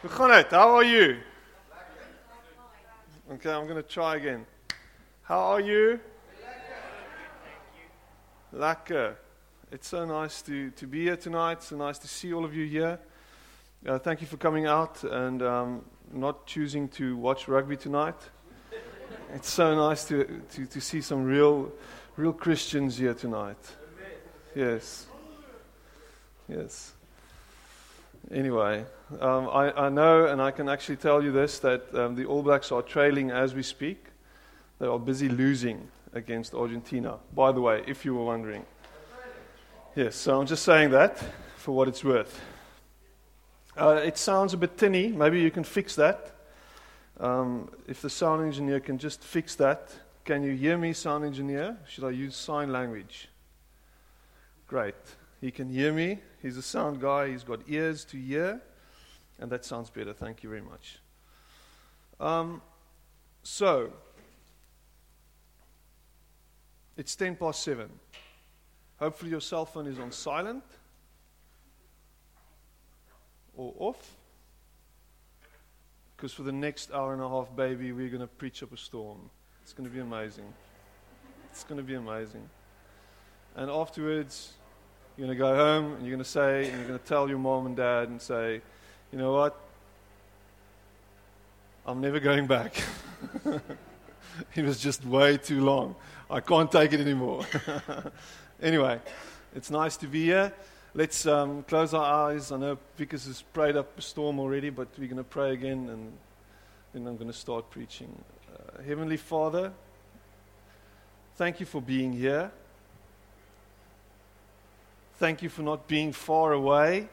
Hoe gaan dit? How are you? Okay, I'm going to try again. How are you? Lekker. It's so nice to, to be here tonight. So nice to see all of you here. Uh, thank you for coming out and um, not choosing to watch rugby tonight. It's so nice to, to, to see some real, real Christians here tonight. Yes. Yes. Anyway, um, I, I know and I can actually tell you this that um, the All Blacks are trailing as we speak. They are busy losing against Argentina, by the way, if you were wondering. Yes, so I'm just saying that for what it's worth. Uh, it sounds a bit tinny. Maybe you can fix that. Um, if the sound engineer can just fix that. Can you hear me, sound engineer? Should I use sign language? Great. He can hear me. He's a sound guy. He's got ears to hear. And that sounds better. Thank you very much. Um, so, it's 10 past 7. Hopefully, your cell phone is on silent or off. Because for the next hour and a half, baby, we're going to preach up a storm. It's going to be amazing. It's going to be amazing. And afterwards, you're going to go home and you're going to say, and you're going to tell your mom and dad and say, you know what? I'm never going back. it was just way too long. I can't take it anymore. anyway, it's nice to be here. Let's um, close our eyes. I know Vickers has prayed up a storm already, but we're going to pray again and then I'm going to start preaching. Heavenly Father, thank you for being here. Thank you for not being far away,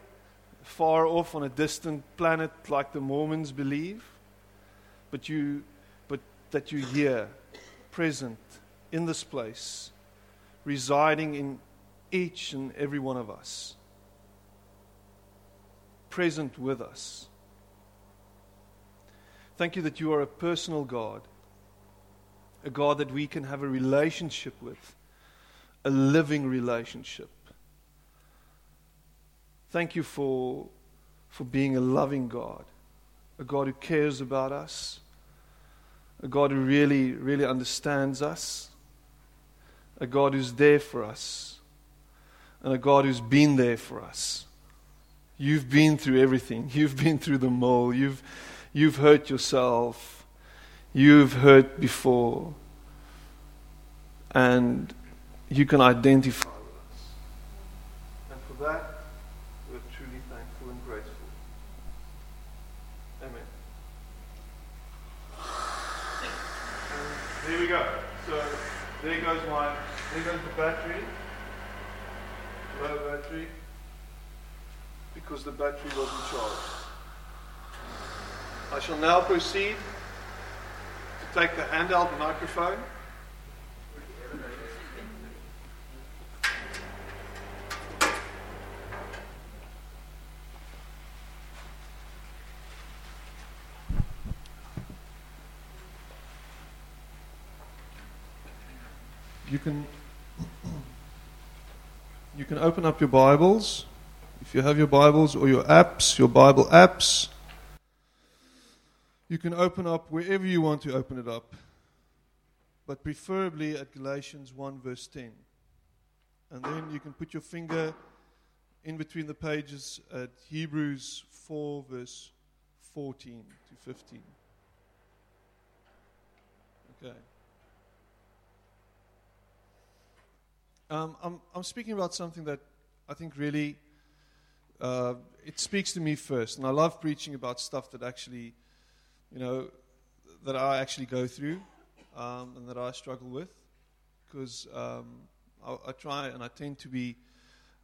far off on a distant planet like the Mormons believe, but you, but that you're here, present in this place, residing in each and every one of us, present with us. Thank you that you are a personal God, a God that we can have a relationship with, a living relationship. Thank you for, for being a loving God, a God who cares about us, a God who really, really understands us, a God who's there for us, and a God who's been there for us. You've been through everything. You've been through the mole. You've, you've hurt yourself. You've hurt before. And you can identify with us. And for that, we're truly thankful and grateful. Amen. And there we go. So there goes my, there goes the battery. Low battery. Because the battery wasn't charged. I shall now proceed take the handheld microphone. You can you can open up your Bibles. If you have your Bibles or your apps, your Bible apps, you can open up wherever you want to open it up, but preferably at Galatians 1, verse 10. And then you can put your finger in between the pages at Hebrews 4, verse 14 to 15. Okay. Um, I'm, I'm speaking about something that I think really uh, it speaks to me first, and I love preaching about stuff that actually, you know, that I actually go through um, and that I struggle with, because um, I, I try and I tend to be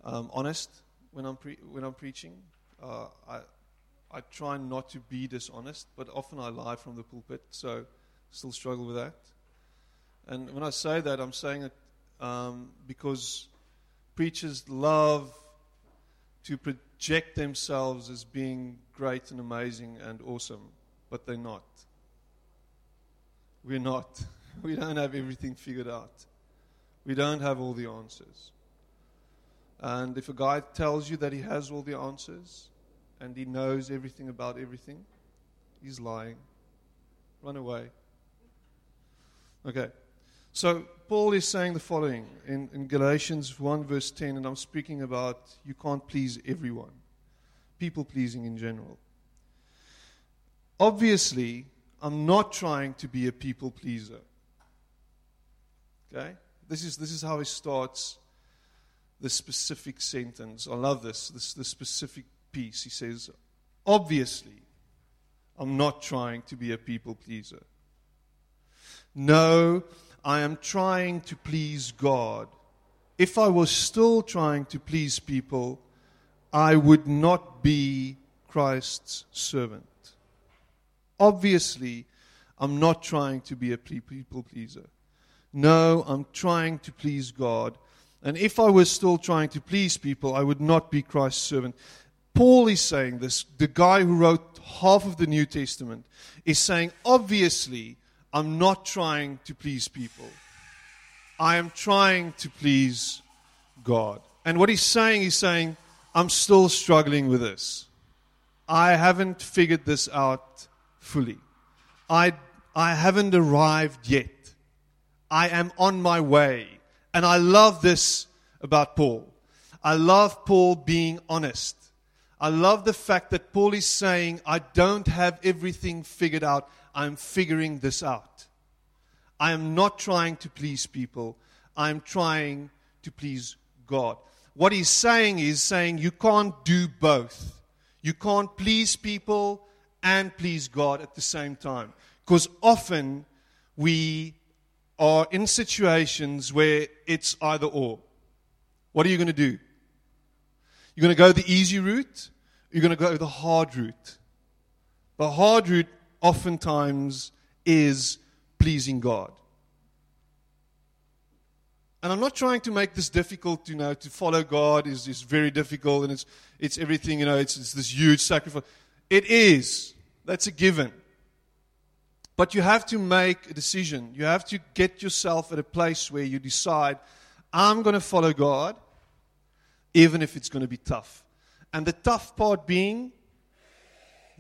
um, honest when I'm pre- when I'm preaching. Uh, I I try not to be dishonest, but often I lie from the pulpit, so still struggle with that. And when I say that, I'm saying it um, because preachers love to project themselves as being great and amazing and awesome, but they're not. We're not. We don't have everything figured out. We don't have all the answers. And if a guy tells you that he has all the answers and he knows everything about everything, he's lying. Run away. Okay. So Paul is saying the following in, in Galatians 1, verse 10, and I'm speaking about you can't please everyone, people pleasing in general. Obviously, I'm not trying to be a people pleaser. Okay? This is, this is how he starts the specific sentence. I love this, this, the specific piece. He says, Obviously, I'm not trying to be a people pleaser. No, I am trying to please God. If I was still trying to please people, I would not be Christ's servant. Obviously, I'm not trying to be a people pleaser. No, I'm trying to please God. And if I was still trying to please people, I would not be Christ's servant. Paul is saying this, the guy who wrote half of the New Testament, is saying, obviously, I'm not trying to please people. I am trying to please God. And what he's saying, he's saying, I'm still struggling with this. I haven't figured this out fully. I, I haven't arrived yet. I am on my way. And I love this about Paul. I love Paul being honest. I love the fact that Paul is saying, I don't have everything figured out. I'm figuring this out. I am not trying to please people. I'm trying to please God. What he's saying is saying you can't do both. You can't please people and please God at the same time. Because often we are in situations where it's either or. What are you going to do? You're going to go the easy route, you're going to go the hard route. The hard route oftentimes is pleasing God. And I'm not trying to make this difficult, you know, to follow God is, is very difficult and it's, it's everything, you know, it's, it's this huge sacrifice. It is. That's a given. But you have to make a decision. You have to get yourself at a place where you decide, I'm going to follow God, even if it's going to be tough. And the tough part being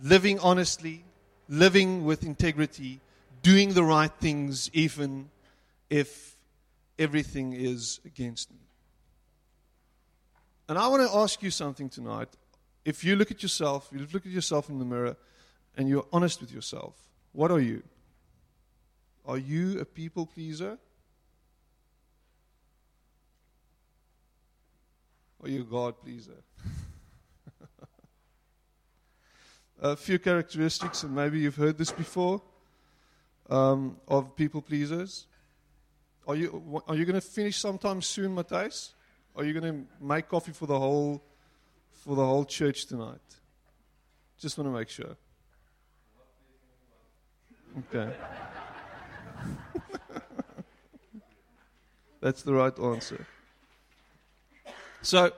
living honestly, living with integrity, doing the right things, even if everything is against me. And I want to ask you something tonight. If you look at yourself, you look at yourself in the mirror, and you're honest with yourself, what are you? Are you a people pleaser? Are you a God pleaser? a few characteristics, and maybe you've heard this before, um, of people pleasers. Are you, are you going to finish sometime soon, Matthias? Are you going to make coffee for the whole, for the whole church tonight? Just want to make sure. Okay. That's the right answer. So,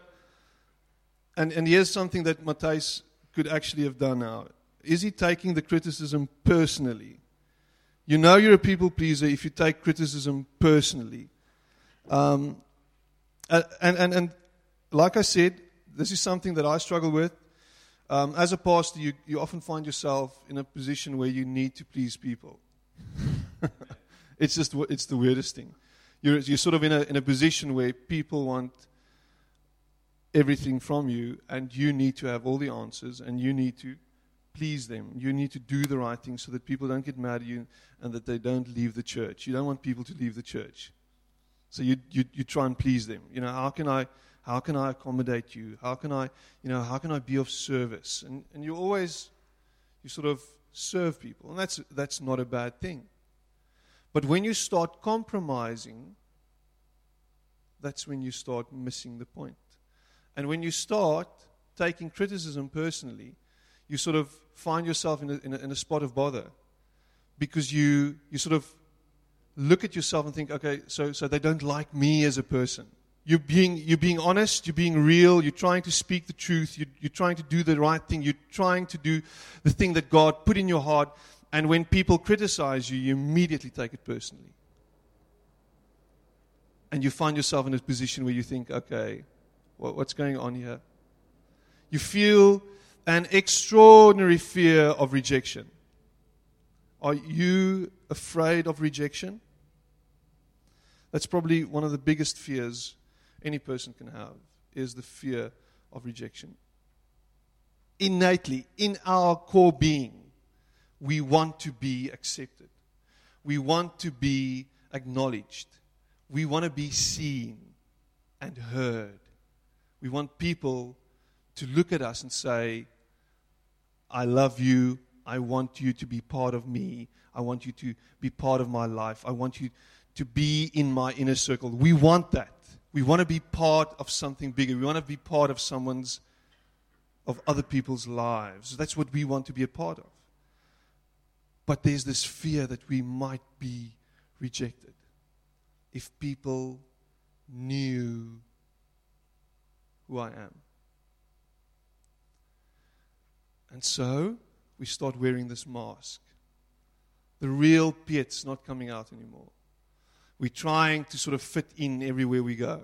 and, and here's something that Matthias could actually have done now. Is he taking the criticism personally? You know you're a people pleaser if you take criticism personally. Um, and, and, and like I said, this is something that I struggle with. Um, as a pastor, you, you often find yourself in a position where you need to please people. it's just it's the weirdest thing. You're, you're sort of in a, in a position where people want everything from you, and you need to have all the answers, and you need to please them. You need to do the right thing so that people don't get mad at you and that they don't leave the church. You don't want people to leave the church. So you, you, you try and please them. You know, how can I, how can I accommodate you? How can I, you know, how can I be of service? And, and you always, you sort of serve people. And that's, that's not a bad thing. But when you start compromising that's when you start missing the point. And when you start taking criticism personally, you sort of find yourself in a, in a, in a spot of bother because you, you sort of look at yourself and think, okay, so, so they don't like me as a person. You're being, you're being honest, you're being real, you're trying to speak the truth, you're, you're trying to do the right thing, you're trying to do the thing that God put in your heart. And when people criticize you, you immediately take it personally. And you find yourself in a position where you think, okay, what, what's going on here? You feel an extraordinary fear of rejection. Are you afraid of rejection? That's probably one of the biggest fears any person can have is the fear of rejection. Innately, in our core being, we want to be accepted. We want to be acknowledged. We want to be seen and heard. We want people to look at us and say, I love you. I want you to be part of me. I want you to be part of my life. I want you to be in my inner circle. We want that. We want to be part of something bigger. We want to be part of someone's, of other people's lives. That's what we want to be a part of. But there's this fear that we might be rejected if people knew who I am. And so we start wearing this mask. The real Piet's not coming out anymore. We're trying to sort of fit in everywhere we go.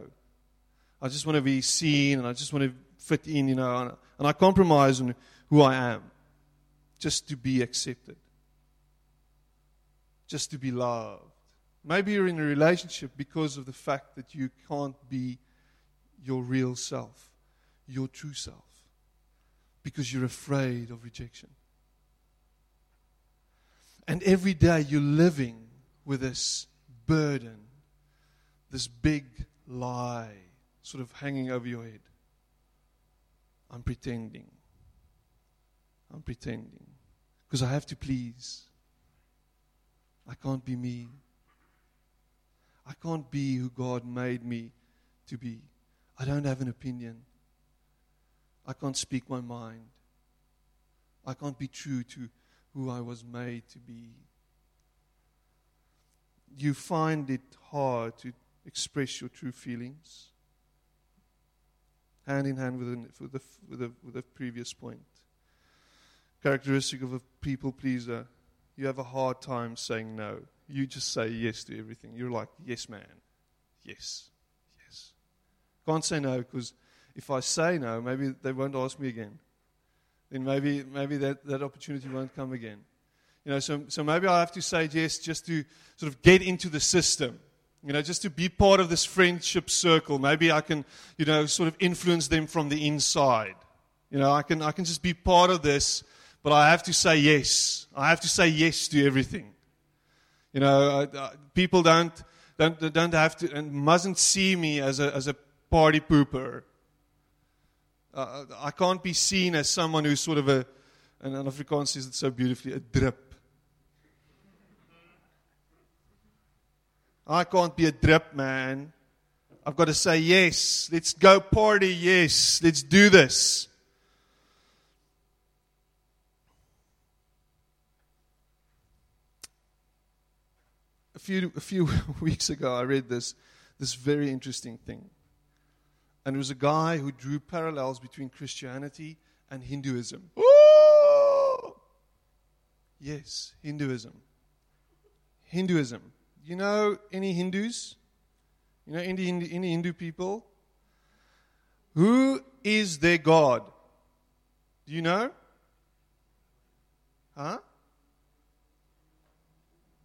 I just want to be seen and I just want to fit in, you know, and, and I compromise on who I am just to be accepted, just to be loved. Maybe you're in a relationship because of the fact that you can't be your real self, your true self because you're afraid of rejection. And every day you're living with this burden, this big lie sort of hanging over your head. I'm pretending. I'm pretending. Because I have to please. I can't be me. I can't be who God made me to be. I don't have an opinion. I can't speak my mind. I can't be true to who I was made to be. You find it hard to express your true feelings. Hand in hand with, the, with, the, with, the, with the previous point. Characteristic of a people pleaser you have a hard time saying no. You just say yes to everything. You're like, yes, man. Yes. Yes. Can't say no because if I say no, maybe they won't ask me again. Then maybe, maybe that, that opportunity won't come again. You know, so, so maybe I have to say yes just to sort of get into the system. You know, just to be part of this friendship circle. Maybe I can, you know, sort of influence them from the inside. You know, I can, I can just be part of this, but I have to say yes. I have to say yes to everything. You know, uh, people don't, don't, don't have to and mustn't see me as a, as a party pooper uh, I can't be seen as someone who's sort of a, and Afrikaans says it so beautifully, a drip. I can't be a drip man. I've got to say, yes, let's go party, yes, let's do this. A few, a few weeks ago, I read this, this very interesting thing. And it was a guy who drew parallels between Christianity and Hinduism. Ooh! Yes, Hinduism. Hinduism. You know any Hindus? You know any, any Hindu people? Who is their God? Do you know? Huh?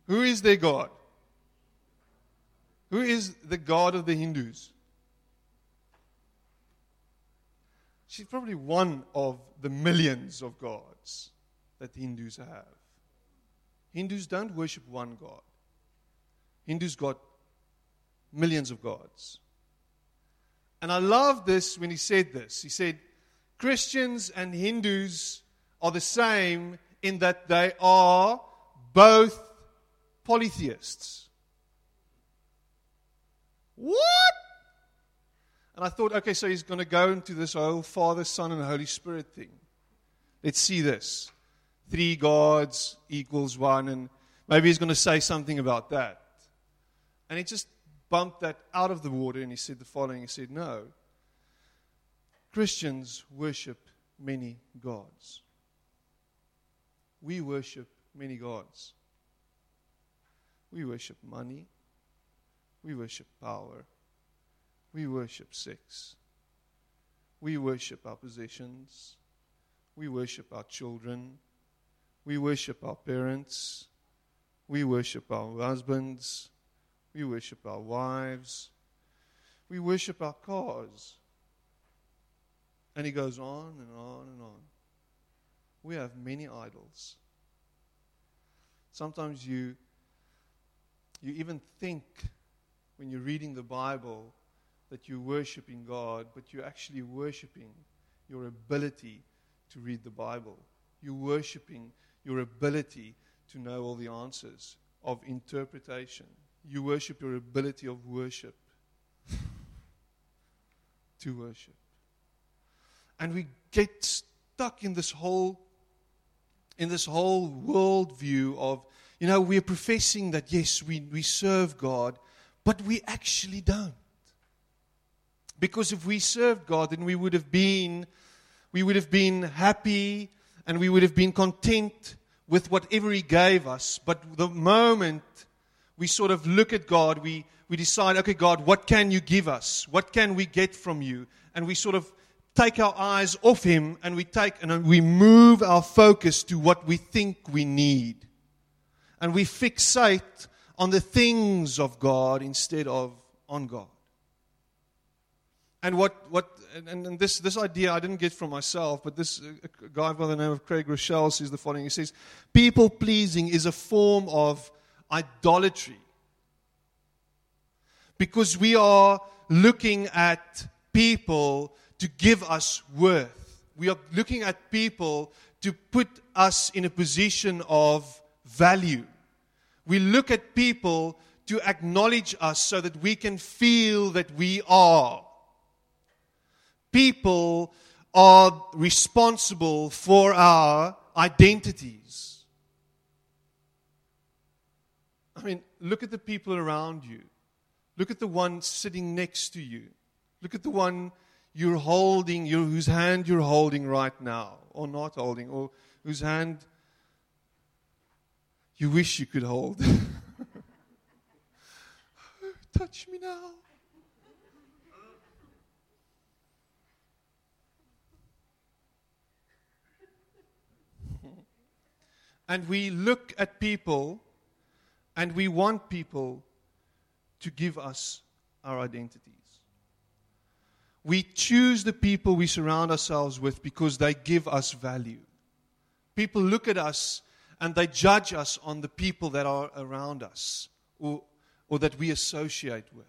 Who is their God? Who is the God of the Hindus? She's probably one of the millions of gods that Hindus have. Hindus don't worship one God. Hindus got millions of gods. And I love this when he said this. He said, Christians and Hindus are the same in that they are both polytheists. What? And I thought, okay, so he's going to go into this whole Father, Son, and Holy Spirit thing. Let's see this. Three gods equals one, and maybe he's going to say something about that. And he just bumped that out of the water and he said the following He said, No. Christians worship many gods. We worship many gods. We worship money. We worship power. We worship sex. We worship our possessions. We worship our children. We worship our parents. We worship our husbands. We worship our wives. We worship our cars. And he goes on and on and on. We have many idols. Sometimes you you even think when you're reading the Bible that you're worshiping God, but you're actually worshiping your ability to read the Bible. You're worshiping your ability to know all the answers of interpretation. You worship your ability of worship to worship. And we get stuck in this whole in this whole worldview of, you know, we're professing that yes, we, we serve God, but we actually don't. Because if we served God, then we would have been we would have been happy and we would have been content with whatever He gave us. But the moment we sort of look at God, we, we decide, okay, God, what can you give us? What can we get from you? And we sort of take our eyes off Him and we take and we move our focus to what we think we need. And we fixate on the things of God instead of on God. And what, what and, and this, this idea I didn't get from myself, but this guy by the name of Craig Groeschel says the following. He says, People pleasing is a form of idolatry. Because we are looking at people to give us worth. We are looking at people to put us in a position of value. We look at people to acknowledge us so that we can feel that we are. People are responsible for our identities. I mean, look at the people around you. Look at the one sitting next to you. Look at the one you're holding, you whose hand you're holding right now, or not holding, or whose hand you wish you could hold. Touch me now. and we look at people and we want people to give us our identities. We choose the people we surround ourselves with because they give us value. People look at us and they judge us on the people that are around us or, or that we associate with.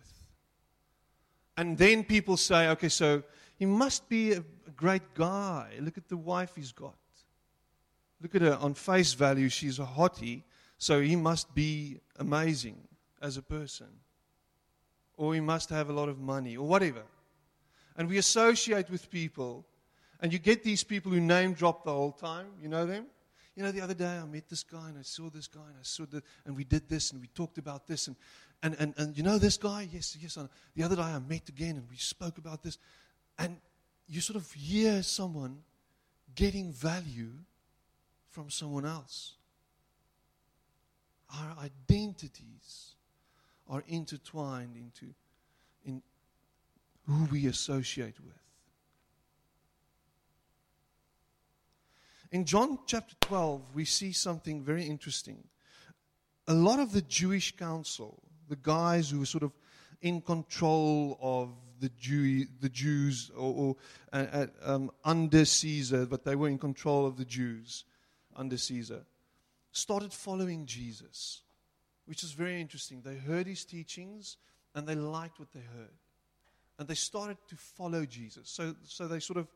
And then people say, okay, so he must be a, a great guy. Look at the wife he's got. Look at her on face value, she's a hottie, so he must be amazing as a person. Or he must have a lot of money, or whatever. And we associate with people, and you get these people who name drop the whole time. You know them? You know, the other day I met this guy and I saw this guy and I saw that, and we did this and we talked about this. And, and, and, and you know this guy? Yes, yes. The other day I met again and we spoke about this. And you sort of hear someone getting value from someone else. Our identities are intertwined into in who we associate with. In John chapter 12, we see something very interesting. A lot of the Jewish council, the guys who were sort of in control of the, Jew, the Jews or, or uh, uh, um, under Caesar, but they were in control of the Jews under Caesar, started following Jesus, which is very interesting. They heard his teachings and they liked what they heard. And they started to follow Jesus. So, so they sort of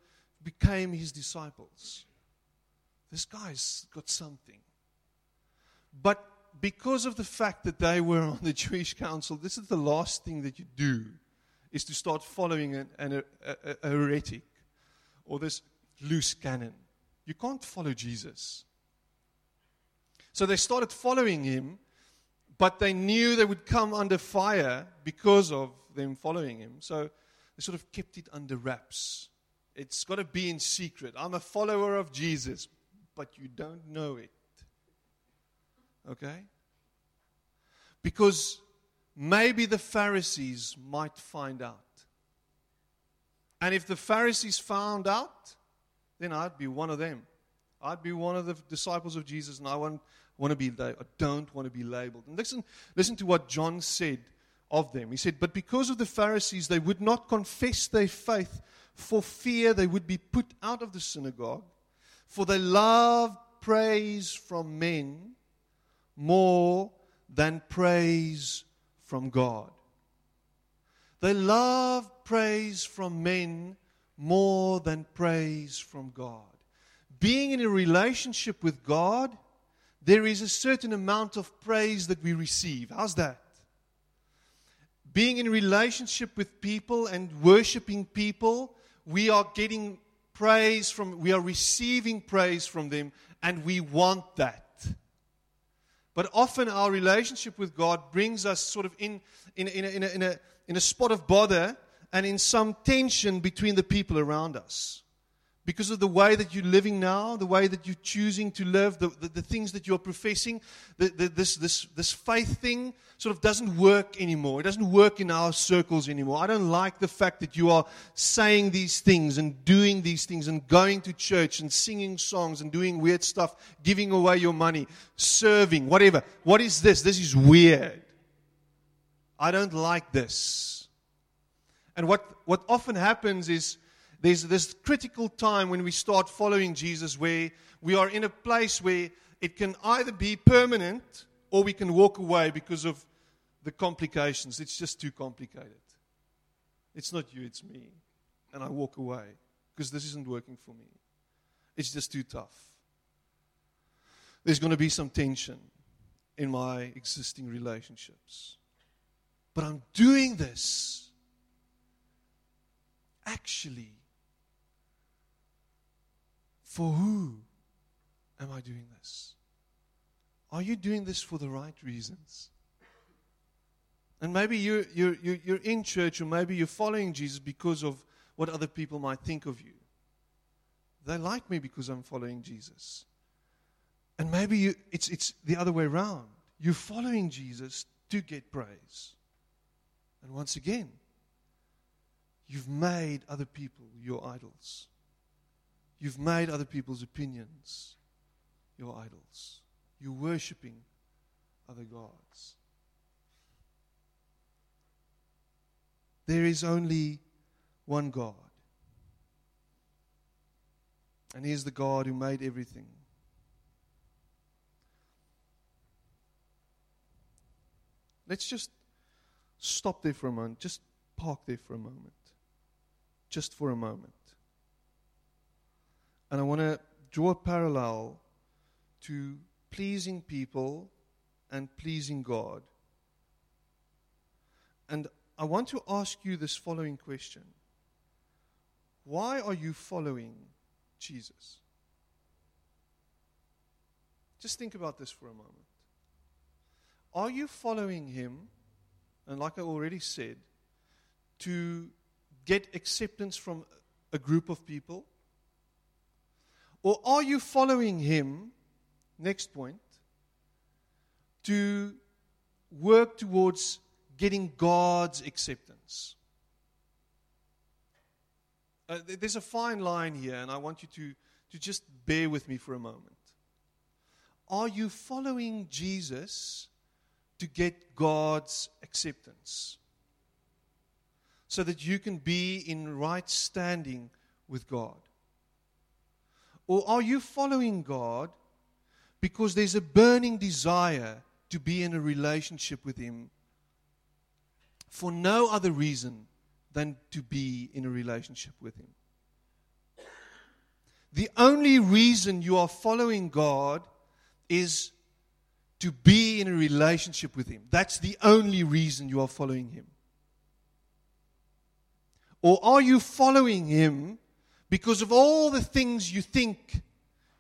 became his disciples. This guy's got something. But because of the fact that they were on the Jewish council, this is the last thing that you do is to start following an, an, a, a, heretic or this loose cannon. You can't follow Jesus. So they started following him, but they knew they would come under fire because of them following him. So they sort of kept it under wraps. It's got to be in secret. I'm a follower of Jesus, but you don't know it. Okay? Because maybe the Pharisees might find out. And if the Pharisees found out, then I'd be one of them. I'd be one of the disciples of Jesus, and I want, want to be. I don't want to be labeled. And listen, listen to what John said of them. He said, "But because of the Pharisees, they would not confess their faith for fear they would be put out of the synagogue, for they love praise from men more than praise from God. They love praise from men more than praise from God. Being in a relationship with God, there is a certain amount of praise that we receive. How's that? Being in relationship with people and worshiping people, we are getting praise from, we are receiving praise from them, and we want that. But often our relationship with God brings us sort of in, in, in, a, in, a, in, a, in a spot of bother and in some tension between the people around us because of the way that you're living now, the way that you're choosing to live, the, the, the things that you're professing, the, this, this, this faith thing sort of doesn't work anymore. It doesn't work in our circles anymore. I don't like the fact that you are saying these things and doing these things and going to church and singing songs and doing weird stuff, giving away your money, serving, whatever. What is this? This is weird. I don't like this. And what, what often happens is, there's this critical time when we start following Jesus where we are in a place where it can either be permanent or we can walk away because of the complications. It's just too complicated. It's not you, it's me. And I walk away because this isn't working for me. It's just too tough. There's going to be some tension in my existing relationships. But I'm doing this actually for who am I doing this? Are you doing this for the right reasons? And maybe you're, you're, you're in church or maybe you're following Jesus because of what other people might think of you. They like me because I'm following Jesus. And maybe you, it's, it's the other way around. You're following Jesus to get praise. And once again, you've made other people your idols. You've made other people's opinions your idols. You're worshiping other gods. There is only one God. And He is the God who made everything. Let's just stop there for a moment. Just park there for a moment. Just for a moment. And I want to draw a parallel to pleasing people and pleasing God. And I want to ask you this following question Why are you following Jesus? Just think about this for a moment. Are you following him, and like I already said, to get acceptance from a group of people? Or are you following him, next point, to work towards getting God's acceptance? Uh, there's a fine line here, and I want you to, to just bear with me for a moment. Are you following Jesus to get God's acceptance? So that you can be in right standing with God? Or are you following God because there's a burning desire to be in a relationship with Him for no other reason than to be in a relationship with Him? The only reason you are following God is to be in a relationship with Him. That's the only reason you are following Him. Or are you following him because of all the things you think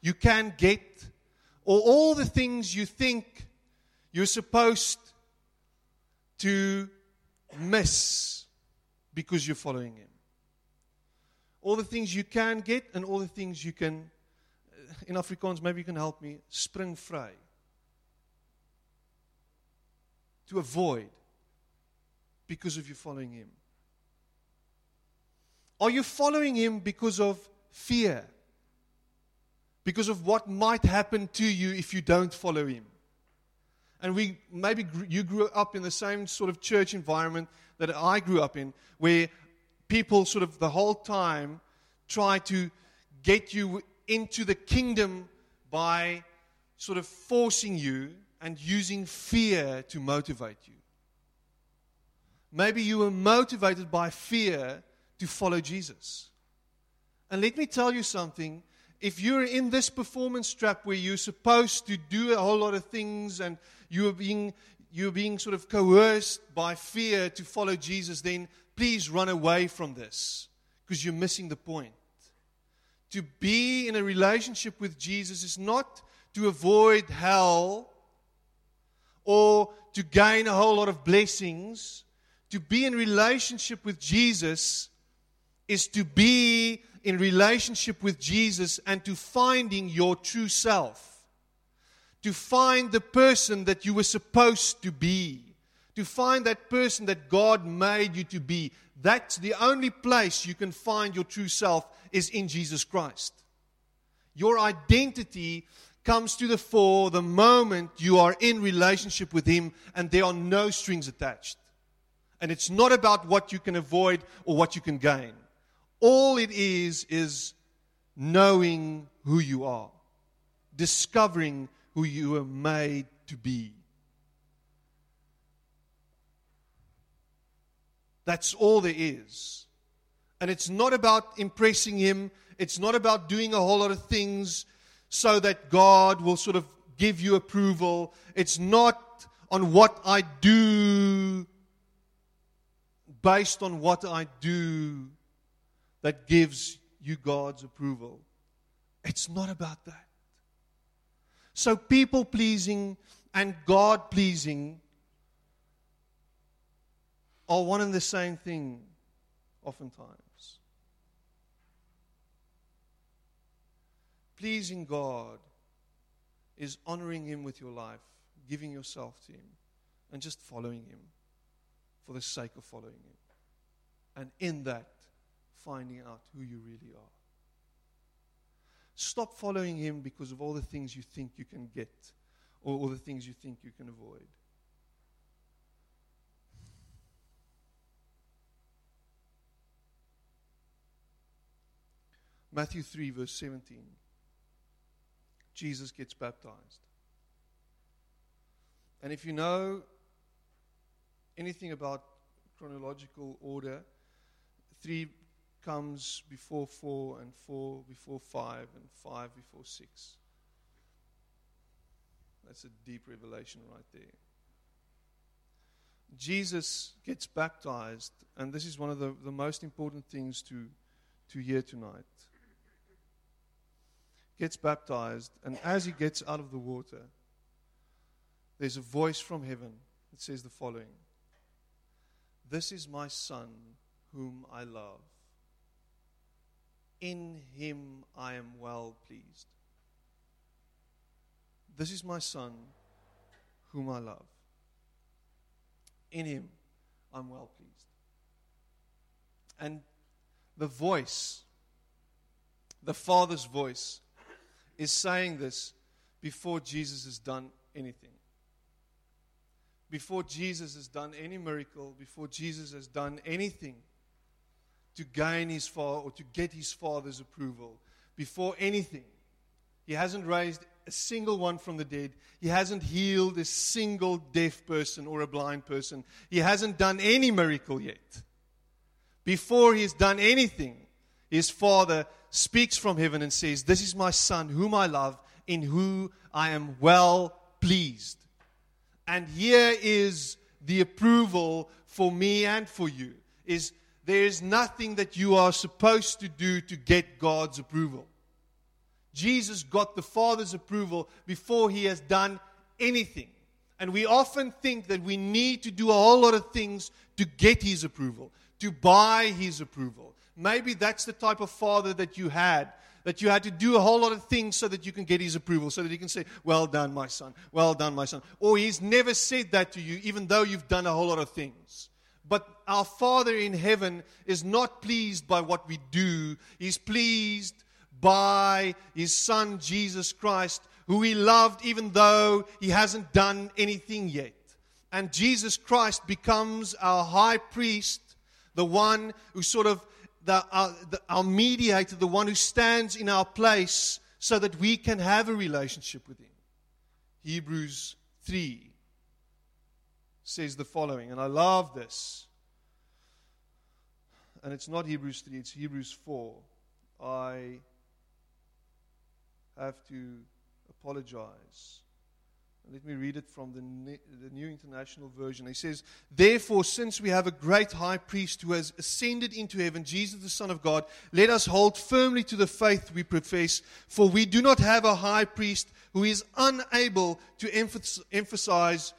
you can get, or all the things you think you're supposed to miss because you're following him? All the things you can get, and all the things you can, in Afrikaans, maybe you can help me, spring vry. To avoid because of you following him. Are you following him because of fear? Because of what might happen to you if you don't follow him? And we maybe you grew up in the same sort of church environment that I grew up in, where people sort of the whole time try to get you into the kingdom by sort of forcing you and using fear to motivate you. Maybe you were motivated by fear to follow Jesus. And let me tell you something. If you're in this performance trap where you're supposed to do a whole lot of things and you're being, you're being sort of coerced by fear to follow Jesus, then please run away from this because you're missing the point. To be in a relationship with Jesus is not to avoid hell or to gain a whole lot of blessings. To be in relationship with Jesus is to be in relationship with Jesus and to finding your true self. To find the person that you were supposed to be. To find that person that God made you to be. That's the only place you can find your true self is in Jesus Christ. Your identity comes to the fore the moment you are in relationship with Him and there are no strings attached. And it's not about what you can avoid or what you can gain. All it is, is knowing who you are, discovering who you are made to be. That's all there is. And it's not about impressing Him, it's not about doing a whole lot of things so that God will sort of give you approval. It's not on what I do, based on what I do that gives you God's approval. It's not about that. So, people pleasing and God pleasing are one and the same thing, oftentimes. Pleasing God is honoring Him with your life, giving yourself to Him, and just following Him for the sake of following Him. And in that, finding out who you really are. Stop following him because of all the things you think you can get or all the things you think you can avoid. Matthew 3, verse 17. Jesus gets baptized. And if you know anything about chronological order, 3 comes before 4, and 4 before 5, and 5 before 6. That's a deep revelation right there. Jesus gets baptized, and this is one of the, the most important things to, to hear tonight. Gets baptized, and as he gets out of the water, there's a voice from heaven that says the following This is my son, whom I love. In him I am well pleased. This is my son, whom I love. In him I'm well pleased. And the voice, the Father's voice, is saying this before Jesus has done anything. Before Jesus has done any miracle, before Jesus has done anything to gain his father or to get his father's approval before anything. He hasn't raised a single one from the dead. He hasn't healed a single deaf person or a blind person. He hasn't done any miracle yet. Before he's done anything, his father speaks from heaven and says, This is my son, whom I love, in whom I am well pleased. And here is the approval for me and for you is there is nothing that you are supposed to do to get God's approval. Jesus got the Father's approval before he has done anything. And we often think that we need to do a whole lot of things to get his approval, to buy his approval. Maybe that's the type of father that you had, that you had to do a whole lot of things so that you can get his approval, so that he can say, Well done, my son. Well done, my son. Or he's never said that to you, even though you've done a whole lot of things. But our Father in heaven is not pleased by what we do, He's pleased by His Son, Jesus Christ, who He loved even though He hasn't done anything yet. And Jesus Christ becomes our high priest, the one who sort of, the, our, the, our mediator, the one who stands in our place so that we can have a relationship with Him. Hebrews 3 says the following, and I love this. And it's not Hebrews 3, it's Hebrews 4. I have to apologize. Let me read it from the, the New International Version. He says, Therefore, since we have a great high priest who has ascended into heaven, Jesus the Son of God, let us hold firmly to the faith we profess, for we do not have a high priest who is unable to emphasize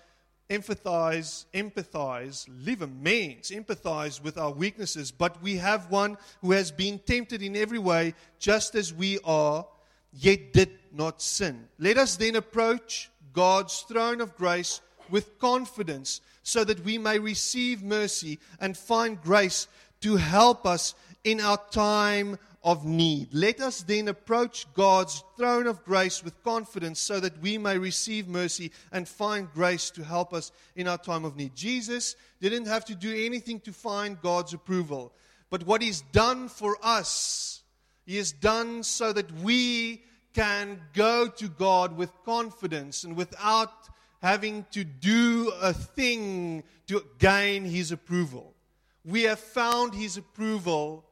empathize, empathize, live a means, empathize with our weaknesses, but we have one who has been tempted in every way, just as we are, yet did not sin. Let us then approach God's throne of grace with confidence, so that we may receive mercy and find grace to help us in our time of need. Let us then approach God's throne of grace with confidence so that we may receive mercy and find grace to help us in our time of need. Jesus didn't have to do anything to find God's approval, but what He's done for us, He has done so that we can go to God with confidence and without having to do a thing to gain His approval. We have found His approval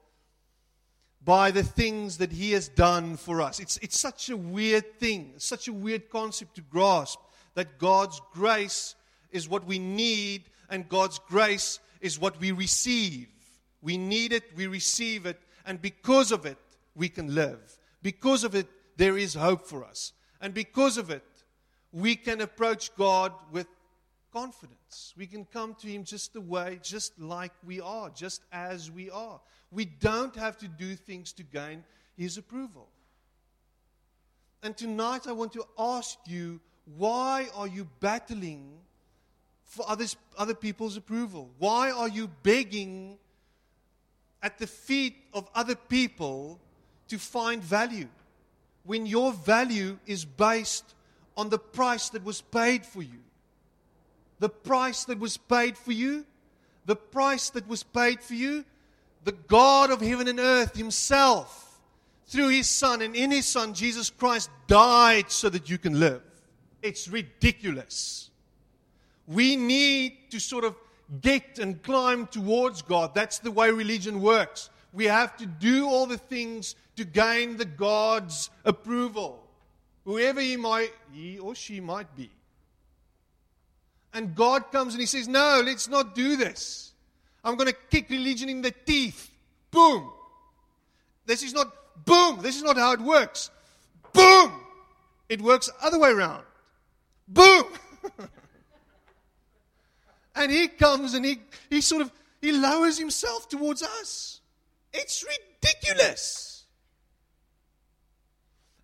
by the things that He has done for us. It's, it's such a weird thing, such a weird concept to grasp that God's grace is what we need and God's grace is what we receive. We need it, we receive it, and because of it, we can live. Because of it, there is hope for us. And because of it, we can approach God with confidence. We can come to Him just the way, just like we are, just as we are. We don't have to do things to gain His approval. And tonight I want to ask you why are you battling for others, other people's approval? Why are you begging at the feet of other people to find value when your value is based on the price that was paid for you? The price that was paid for you, the price that was paid for you the God of heaven and earth Himself, through His Son and in His Son, Jesus Christ, died so that you can live. It's ridiculous. We need to sort of get and climb towards God. That's the way religion works. We have to do all the things to gain the God's approval, whoever he might he or she might be. And God comes and he says, "No, let's not do this." I'm going to kick religion in the teeth. Boom. This is not boom. This is not how it works. Boom. It works other way around. Boom. and he comes and he, he sort of he lowers himself towards us. It's ridiculous.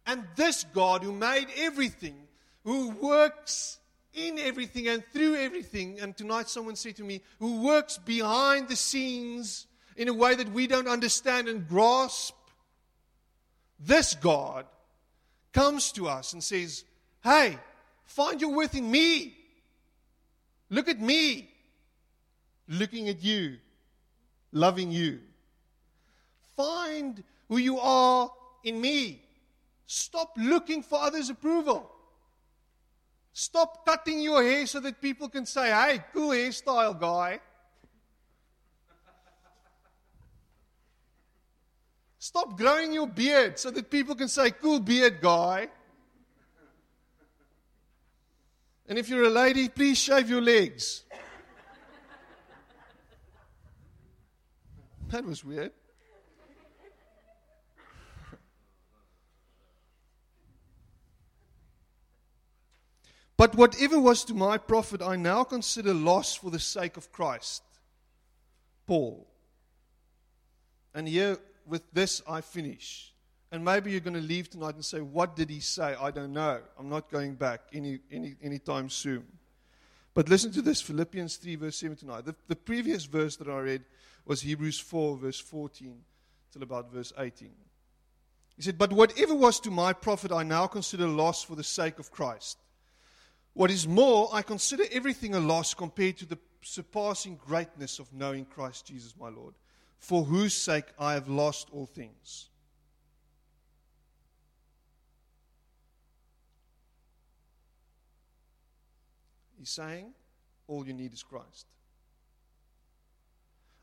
And this God who made everything, who works in everything and through everything. And tonight, someone said to me, who works behind the scenes in a way that we don't understand and grasp. This God comes to us and says, Hey, find your worth in me. Look at me. Looking at you, loving you. Find who you are in me. Stop looking for others' approval. Stop cutting your hair so that people can say, hey, cool hairstyle guy. Stop growing your beard so that people can say, cool beard guy. And if you're a lady, please shave your legs. That was weird. But whatever was to my profit, I now consider loss for the sake of Christ. Paul. And here, with this, I finish. And maybe you're going to leave tonight and say, What did he say? I don't know. I'm not going back any, any, anytime soon. But listen to this Philippians 3, verse 7 tonight. The, the previous verse that I read was Hebrews 4, verse 14, till about verse 18. He said, But whatever was to my profit, I now consider loss for the sake of Christ. What is more, I consider everything a loss compared to the surpassing greatness of knowing Christ Jesus my Lord, for whose sake I have lost all things. He's saying, all you need is Christ.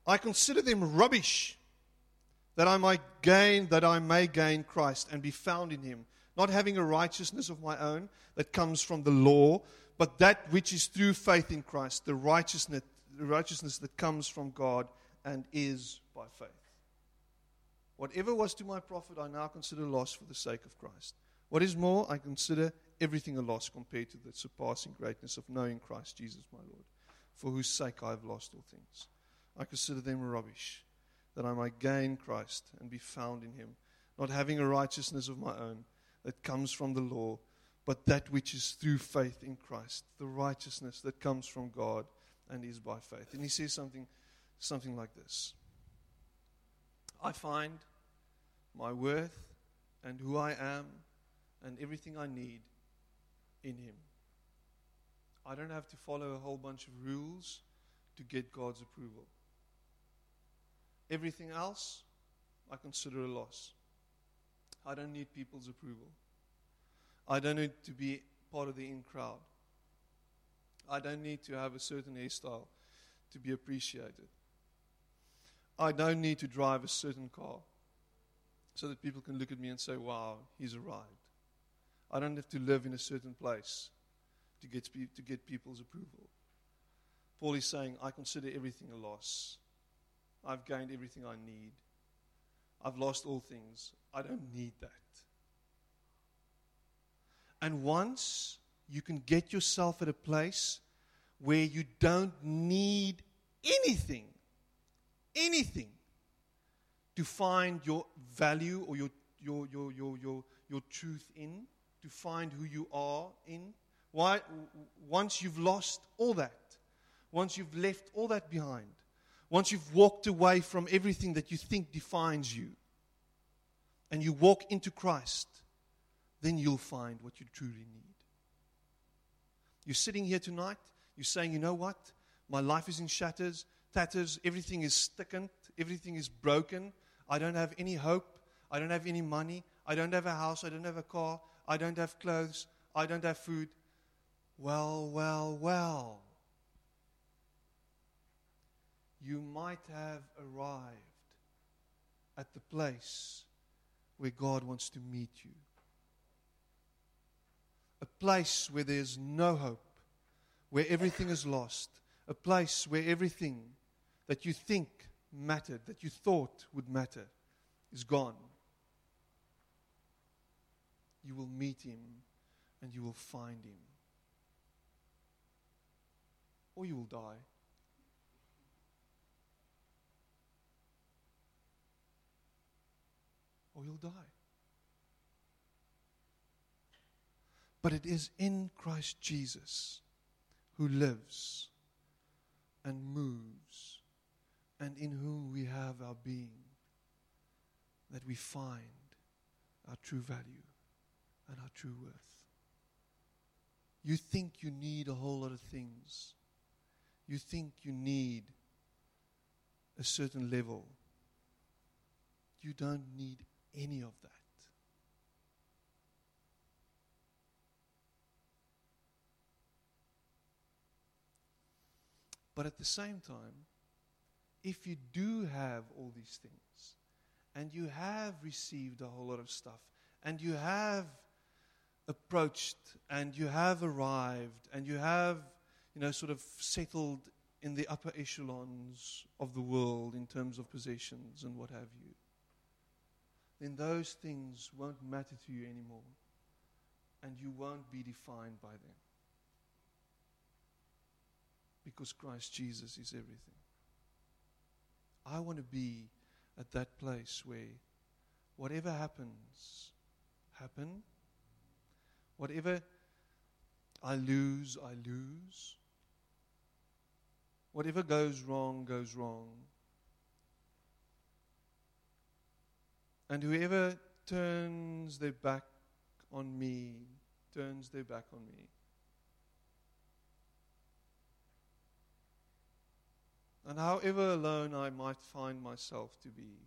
I consider them rubbish that I might gain, that I may gain Christ and be found in him, not having a righteousness of my own that comes from the law, but that which is through faith in Christ, the righteousness, the righteousness that comes from God and is by faith. Whatever was to my profit, I now consider loss for the sake of Christ. What is more, I consider everything a loss compared to the surpassing greatness of knowing Christ Jesus my Lord, for whose sake I have lost all things. I consider them rubbish, that I might gain Christ and be found in him, not having a righteousness of my own that comes from the law, but that which is through faith in Christ, the righteousness that comes from God and is by faith. And he says something, something like this I find my worth and who I am and everything I need in Him. I don't have to follow a whole bunch of rules to get God's approval. Everything else, I consider a loss. I don't need people's approval. I don't need to be part of the in crowd. I don't need to have a certain hairstyle to be appreciated. I don't need to drive a certain car so that people can look at me and say, wow, he's arrived. I don't have to live in a certain place to get, to get people's approval. Paul is saying, I consider everything a loss. I've gained everything I need. I've lost all things. I don't need that. And once you can get yourself at a place where you don't need anything, anything, to find your value or your, your, your, your, your, your truth in, to find who you are in. Why, once you've lost all that, once you've left all that behind, once you've walked away from everything that you think defines you, and you walk into Christ, then you'll find what you truly need. You're sitting here tonight, you're saying, you know what? My life is in shatters, tatters, everything is thickened, everything is broken. I don't have any hope. I don't have any money. I don't have a house. I don't have a car. I don't have clothes. I don't have food. Well, well, well. You might have arrived at the place where God wants to meet you. A place where there's no hope, where everything is lost. A place where everything that you think mattered, that you thought would matter, is gone you will meet him and you will find him. Or you will die. Or you'll die. But it is in Christ Jesus who lives and moves and in whom we have our being that we find our true value and our true worth. You think you need a whole lot of things. You think you need a certain level. You don't need any of that. But at the same time, if you do have all these things, and you have received a whole lot of stuff, and you have approached and you have arrived and you have, you know, sort of settled in the upper echelons of the world in terms of possessions and what have you, then those things won't matter to you anymore and you won't be defined by them. Because Christ Jesus is everything. I want to be at that place where whatever happens, happen. Whatever I lose, I lose. Whatever goes wrong, goes wrong. And whoever turns their back on me, turns their back on me. And however alone I might find myself to be,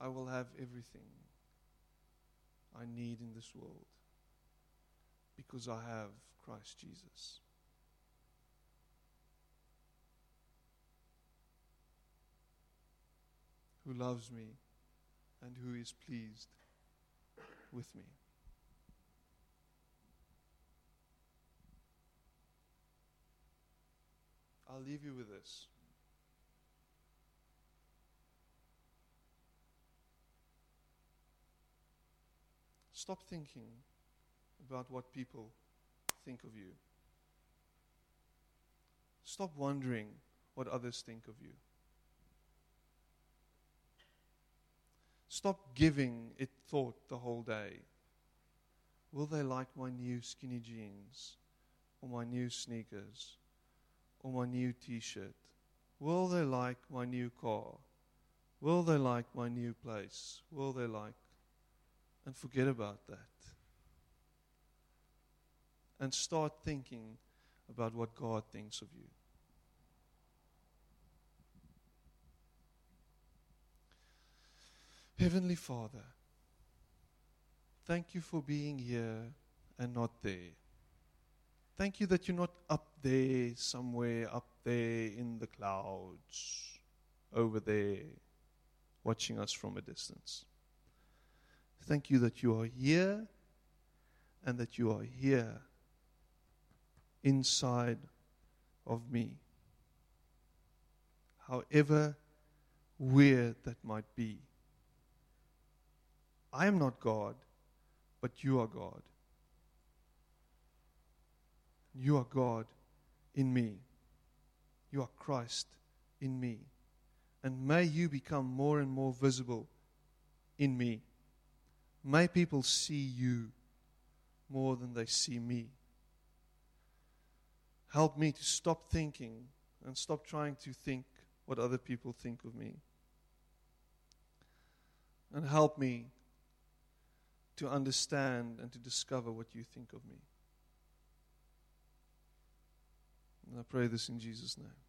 I will have everything I need in this world because I have Christ Jesus. Who loves me and who is pleased with me. I'll leave you with this. Stop thinking about what people think of you. Stop wondering what others think of you. Stop giving it thought the whole day. Will they like my new skinny jeans or my new sneakers or my new t shirt? Will they like my new car? Will they like my new place? Will they like and forget about that. And start thinking about what God thinks of you. Heavenly Father, thank you for being here and not there. Thank you that you're not up there, somewhere up there in the clouds, over there, watching us from a distance. Thank you that you are here and that you are here inside of me. However weird that might be. I am not God, but you are God. You are God in me. You are Christ in me. And may you become more and more visible in me. May people see you more than they see me. Help me to stop thinking and stop trying to think what other people think of me. And help me to understand and to discover what you think of me. And I pray this in Jesus' name.